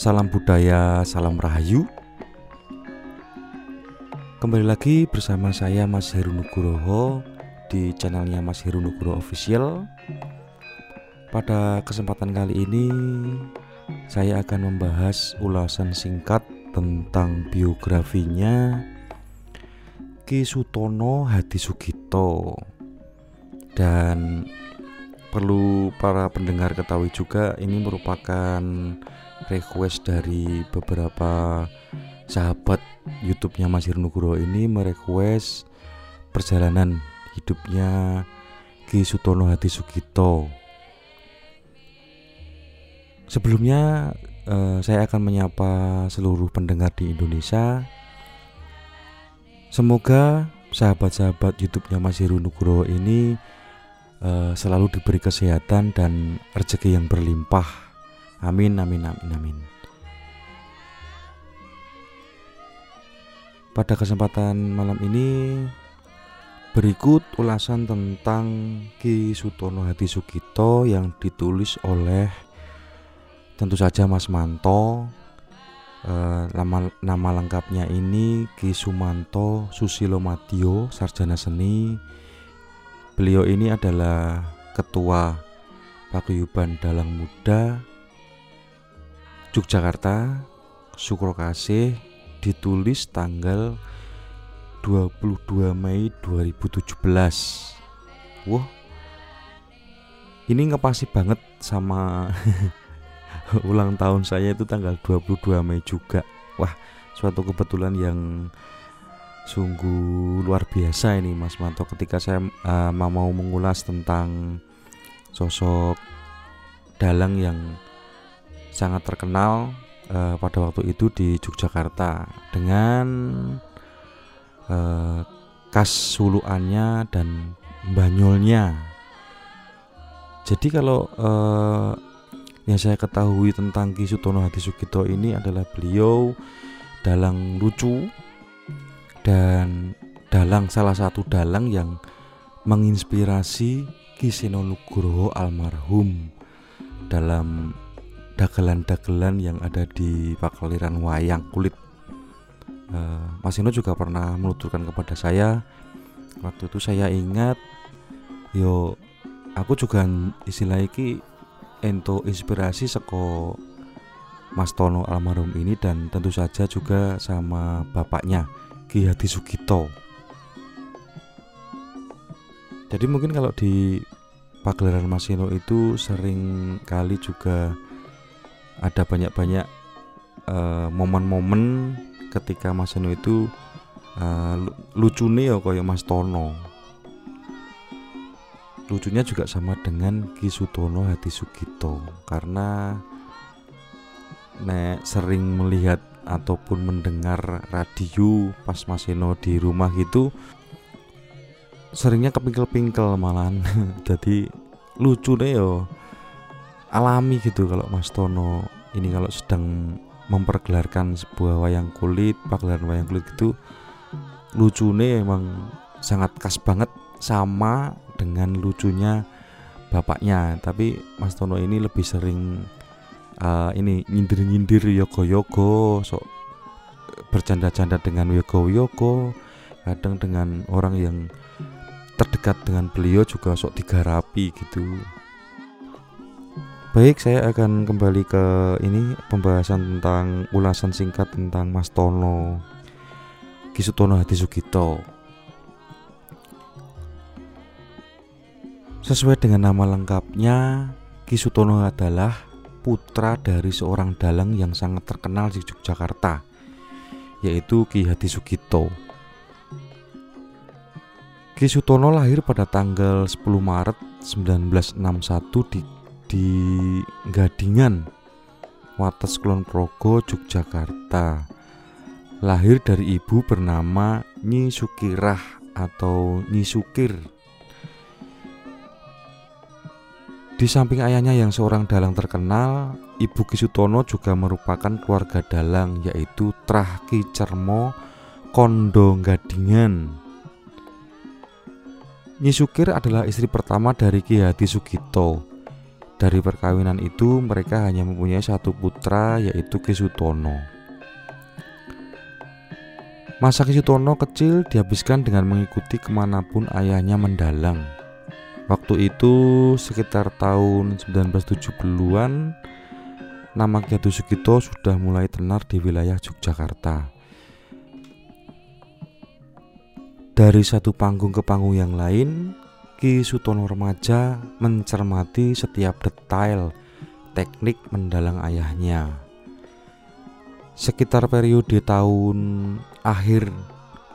Salam budaya, salam rahayu. Kembali lagi bersama saya Mas Heru Nugroho di channelnya Mas Heru Nugroho Official. Pada kesempatan kali ini saya akan membahas ulasan singkat tentang biografinya Ki Sutono Hadi Sugito dan perlu para pendengar ketahui juga ini merupakan request dari beberapa sahabat YouTube-nya Mas Nugroho ini merequest perjalanan hidupnya Ki Sutono Hadi Sugito. Sebelumnya eh, saya akan menyapa seluruh pendengar di Indonesia. Semoga sahabat-sahabat YouTube-nya Mas Nugroho ini eh, selalu diberi kesehatan dan rezeki yang berlimpah Amin, amin, amin, amin. Pada kesempatan malam ini berikut ulasan tentang Ki Sutono Hadi Sugito yang ditulis oleh tentu saja Mas Manto. E, nama, nama lengkapnya ini Ki Sumanto Susilo Madio, sarjana seni. Beliau ini adalah ketua Paguyuban Dalang Muda Yogyakarta Sukrokasih ditulis tanggal 22 Mei 2017 Wah ini ngepasi banget sama ulang tahun saya itu tanggal 22 Mei juga. Wah suatu kebetulan yang sungguh luar biasa ini Mas Manto ketika saya uh, mau mengulas tentang sosok dalang yang sangat terkenal uh, pada waktu itu di Yogyakarta dengan uh, khas suluannya dan banyolnya. Jadi kalau uh, yang saya ketahui tentang Ki Sutono Hadi Sugito ini adalah beliau dalang lucu dan dalang salah satu dalang yang menginspirasi Ki Seno Nugroho almarhum dalam dagelan-dagelan yang ada di Pakaliran Wayang Kulit. Uh, Mas Ino juga pernah menuturkan kepada saya waktu itu saya ingat yo aku juga istilah iki ento inspirasi seko Mas Tono almarhum ini dan tentu saja juga sama bapaknya Ki Hadi Sugito. Jadi mungkin kalau di pagelaran Masino itu sering kali juga ada banyak-banyak uh, momen-momen ketika Mas Eno itu uh, lucu nih ya kayak Mas Tono lucunya juga sama dengan Ki Sutono Hati Sugito karena nek sering melihat ataupun mendengar radio pas Mas Eno di rumah gitu seringnya kepingkel-pingkel malahan jadi lucu deh yo alami gitu kalau Mas Tono ini kalau sedang mempergelarkan sebuah wayang kulit, pagelaran wayang kulit itu lucu nih emang sangat khas banget sama dengan lucunya bapaknya. Tapi Mas Tono ini lebih sering uh, ini nyindir-nyindir yogo-yogo, sok bercanda-canda dengan yogo-yogo, kadang dengan orang yang terdekat dengan beliau juga sok digarapi gitu Baik, saya akan kembali ke ini pembahasan tentang ulasan singkat tentang Mas Tono Kisutono Hadi Sugito. Sesuai dengan nama lengkapnya, Kisutono adalah putra dari seorang dalang yang sangat terkenal di Yogyakarta, yaitu Ki Hadi Sugito. Ki Sutono lahir pada tanggal 10 Maret 1961 di di Gadingan, Wates Kulon Progo, Yogyakarta. Lahir dari ibu bernama Nyi Sukirah atau Nyi Sukir. Di samping ayahnya yang seorang dalang terkenal, Ibu Kisutono juga merupakan keluarga dalang yaitu Trah Ki Cermo Kondo Gadingan. Nyi Sukir adalah istri pertama dari Ki Hadi Sugito Dari perkawinan itu mereka hanya mempunyai satu putra yaitu Kisutono. Masa Kisutono kecil dihabiskan dengan mengikuti ke mana pun ayahnya mendalang. Waktu itu sekitar tahun 1970-an nama Ki Sugito sudah mulai tenar di wilayah Yogyakarta. Dari satu panggung ke panggung yang lain, Ki Sutono remaja mencermati setiap detail teknik mendalang ayahnya. Sekitar periode tahun akhir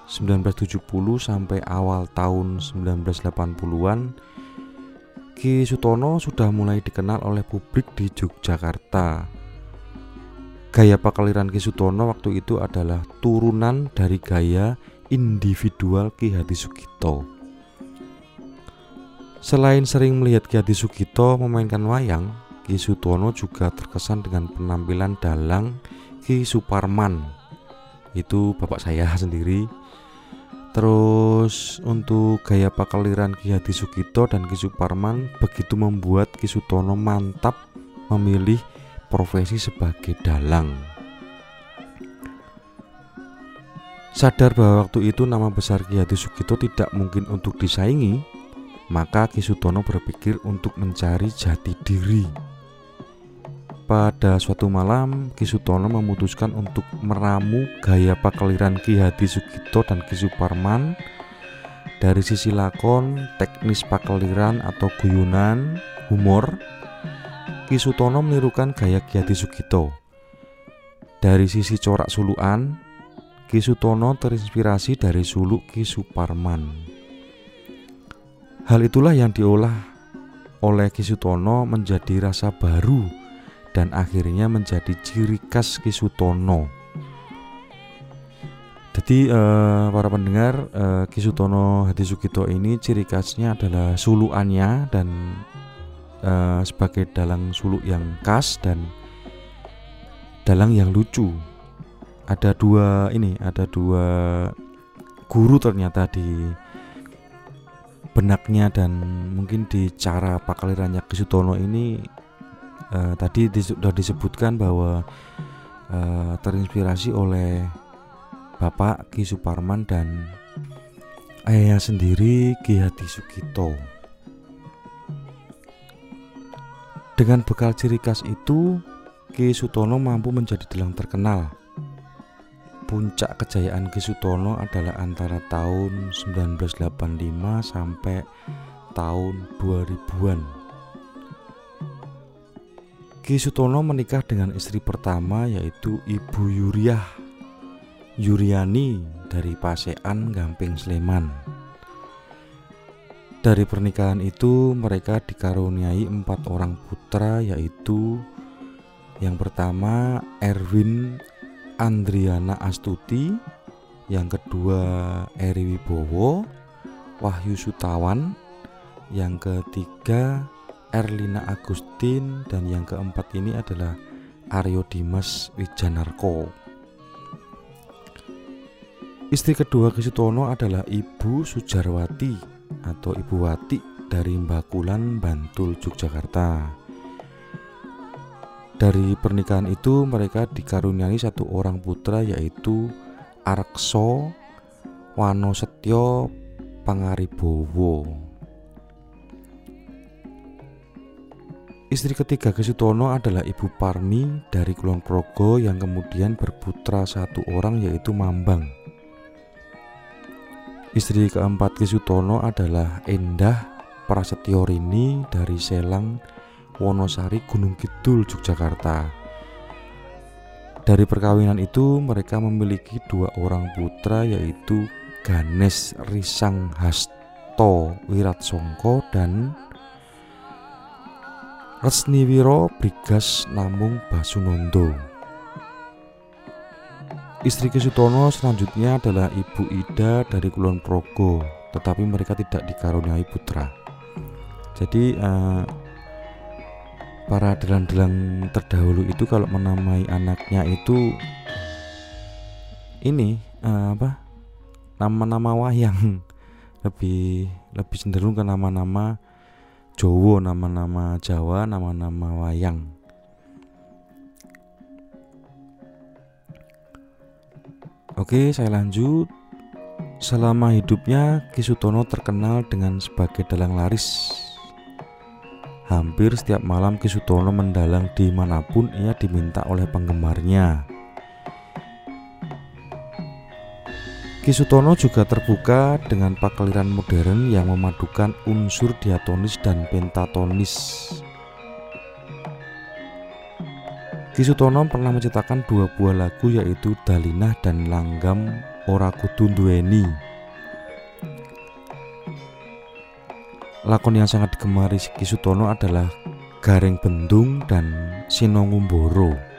1970 sampai awal tahun 1980-an Ki Sutono sudah mulai dikenal oleh publik di Yogyakarta. Gaya pakaliran Ki Sutono waktu itu adalah turunan dari gaya individual Ki Hati Sugito. Selain sering melihat Ki Hadi Sugito memainkan wayang, Ki Sutono juga terkesan dengan penampilan dalang Ki Suparman. Itu bapak saya sendiri. Terus untuk gaya pakaliran Ki Hadi Sugito dan Ki Suparman begitu membuat Ki Sutono mantap memilih profesi sebagai dalang. Sadar bahwa waktu itu nama besar Ki Hadi Sugito tidak mungkin untuk disaingi, maka Ki Sutono berpikir untuk mencari jati diri. Pada suatu malam, Ki Sutono memutuskan untuk meramu gaya pakeliran Ki Hadi Sugito dan Ki Suparman dari sisi lakon, teknis pakeliran atau guyunan, humor. Ki Sutono menirukan gaya Ki Hadi Sugito. Dari sisi corak suluan, Ki Sutono terinspirasi dari suluk Ki Suparman. Hal itulah yang diolah oleh Kisutono menjadi rasa baru dan akhirnya menjadi ciri khas Kisutono. Jadi eh, para pendengar eh, Kisutono Hati Sugito ini ciri khasnya adalah suluannya dan eh, sebagai dalang suluk yang khas dan dalang yang lucu. Ada dua ini, ada dua guru ternyata di benaknya dan mungkin di cara pakalirannya Kisutono ini uh, tadi sudah disebutkan bahwa uh, terinspirasi oleh Bapak Ki Suparman dan ayahnya sendiri Ki Hati Sugito. Dengan bekal ciri khas itu, Ki Sutono mampu menjadi dalang terkenal puncak kejayaan Ki Sutono adalah antara tahun 1985 sampai tahun 2000-an. Ki Sutono menikah dengan istri pertama yaitu Ibu Yuriah Yuriani dari Pasean Gamping Sleman. Dari pernikahan itu mereka dikaruniai empat orang putra yaitu yang pertama Erwin Andriana Astuti, yang kedua Eri Wibowo, Wahyu Sutawan, yang ketiga Erlina Agustin dan yang keempat ini adalah Aryo Dimas Wijanarko. Istri kedua Kisutono adalah Ibu Sujarwati atau Ibu Wati dari Mbakulan, Bantul, Yogyakarta. Dari pernikahan itu mereka dikaruniai satu orang putra yaitu Arkso Wano Setyo Pangaribowo. Istri ketiga Kesutono adalah Ibu Parmi dari Kulon Progo yang kemudian berputra satu orang yaitu Mambang. Istri keempat Kesutono adalah Endah Prasetyorini dari Selang Wonosari Gunung Kidul Yogyakarta. Dari perkawinan itu mereka memiliki dua orang putra yaitu Ganes Risang Hasto Wiratsongko dan Resniwiro Brigas Namung Basunondo. Istri Kesutono selanjutnya adalah Ibu Ida dari Kulon Progo, tetapi mereka tidak dikaruniai putra. Jadi uh, para delang-delang terdahulu itu kalau menamai anaknya itu ini uh, apa nama-nama wayang lebih lebih cenderung ke nama-nama Jowo, nama-nama Jawa, nama-nama wayang. Oke, saya lanjut. Selama hidupnya, Ki Sutono terkenal dengan sebagai dalang laris. Hampir setiap malam Ki Sutono mendalang di mana pun ia diminta oleh penggemarnya. Ki Sutono juga terbuka dengan pakliran modern yang memadukan unsur diatonis dan pentatonis. Ki Sutono pernah menciptakan dua buah lagu yaitu Dalinah dan Langgam Ora Kudu. Lakon yang sangat digemari Ki Sutono adalah Gareng Bendung dan Sinongumboro.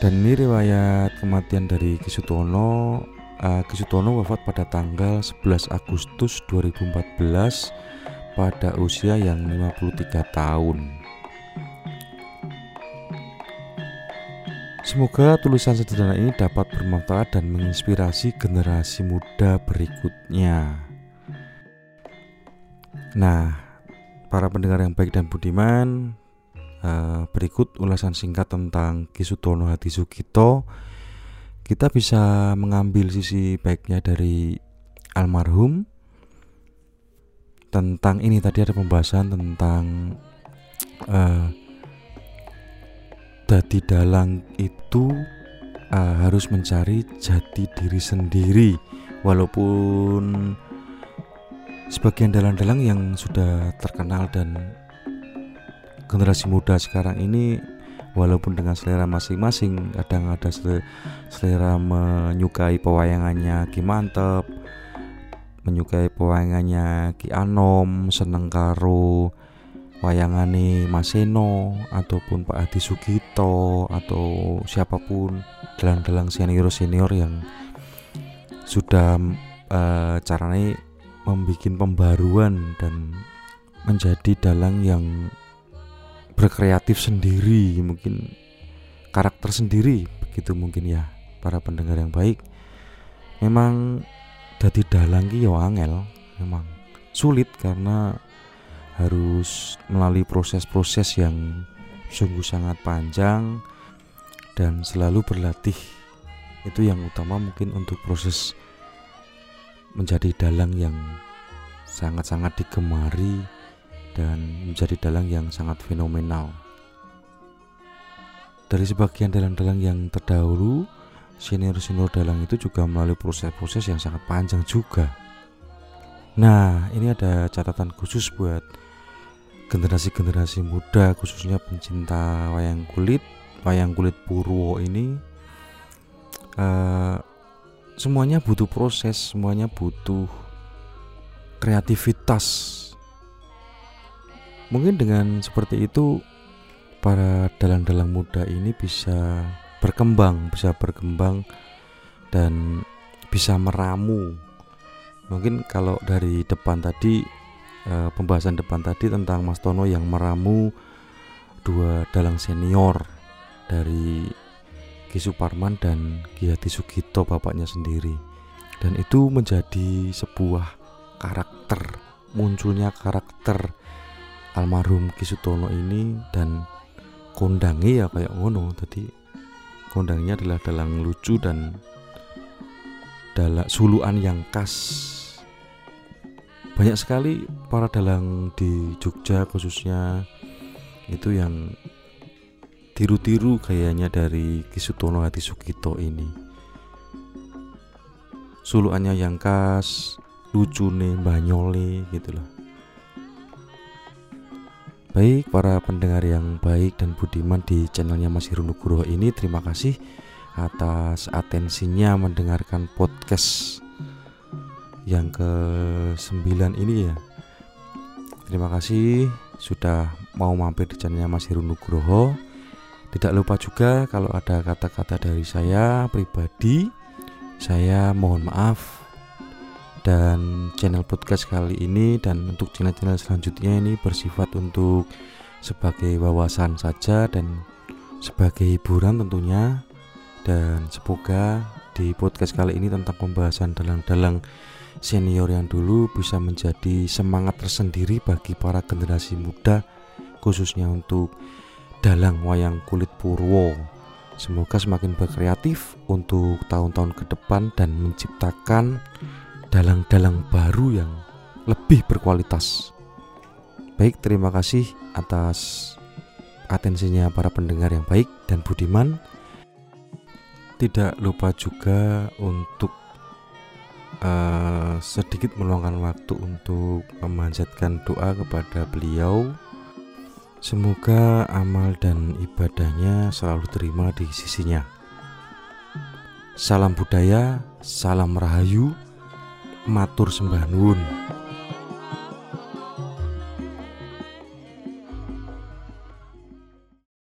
Dan ini riwayat kematian dari Kisutono uh, Kisutono wafat pada tanggal 11 Agustus 2014 pada usia yang 53 tahun. Semoga tulisan sederhana ini dapat bermanfaat dan menginspirasi generasi muda berikutnya. Nah, para pendengar yang baik dan budiman, Uh, berikut ulasan singkat tentang Kisutono Hati Sugito kita bisa mengambil sisi baiknya dari almarhum. Tentang ini tadi ada pembahasan tentang uh, dadi dalang itu uh, harus mencari jati diri sendiri. Walaupun sebagian dalang-dalang yang sudah terkenal dan generasi muda sekarang ini walaupun dengan selera masing-masing kadang ada selera menyukai pewayangannya Ki Mantep menyukai pewayangannya Ki Anom seneng karo wayangane Mas Seno ataupun Pak Adi Sugito atau siapa pun dalang-dalang senior-senior yang sudah uh, caranya membuat pembaruan dan menjadi dalang yang berkreatif sendiri mungkin. Karakter sendiri begitu mungkin ya para pendengar yang baik. Memang dadi dalang ki yo angel memang sulit karena harus melalui proses-proses yang sungguh sangat panjang dan selalu berlatih. Itu yang utama mungkin untuk proses menjadi dalang yang sangat-sangat digemari dan menjadi dalang yang sangat fenomenal. Dari sebagian dalang-dalang yang terdahulu, senior-senior dalang itu juga melalui proses-proses yang sangat panjang juga. Nah, ini ada catatan khusus buat generasi-generasi muda, khususnya pencinta wayang kulit, wayang kulit Purwo ini. Uh, semuanya butuh proses, semuanya butuh kreativitas Mungkin dengan seperti itu para dalang-dalang muda ini bisa berkembang, bisa berkembang dan bisa meramu. Mungkin kalau dari depan tadi eh, pembahasan depan tadi tentang Mas Tono yang meramu dua dalang senior dari Ki Suparman dan Ki Hati Sugito bapaknya sendiri. Dan itu menjadi sebuah karakter, munculnya karakter almarhum Kisutono ini dan kondangi ya kayak ngono. Tadi kondangnya adalah dalang lucu dan dalam suluan yang khas. Banyak sekali para dalang di Jogja khususnya itu yang tiru-tiru kayaknya dari Kisutono Hati Sukito ini. Suluannya yang khas lucu nih banyole gitu loh Baik para pendengar yang baik dan budiman di channelnya Mas Heru Nugroho ini Terima kasih atas atensinya mendengarkan podcast yang ke-9 ini ya. Terima kasih sudah mau mampir di channelnya Mas Heru Nugroho Tidak lupa juga kalau ada kata-kata dari saya pribadi Saya mohon maaf dan channel podcast kali ini dan untuk channel-channel selanjutnya ini bersifat untuk sebagai wawasan saja dan sebagai hiburan tentunya. Dan semoga di podcast kali ini tentang pembahasan dalang-dalang senior yang dulu bisa menjadi semangat tersendiri bagi para generasi muda khususnya untuk dalang wayang kulit purwo. Semoga semakin berkreatif untuk tahun-tahun ke depan dan menciptakan dalang-dalang baru yang lebih berkualitas baik terima kasih atas atensinya para pendengar yang baik dan budiman tidak lupa juga untuk uh, sedikit meluangkan waktu untuk memanjatkan doa kepada beliau. Semoga amal dan ibadahnya selalu terima di sisinya. Salam budaya, salam rahayu, matur sembah.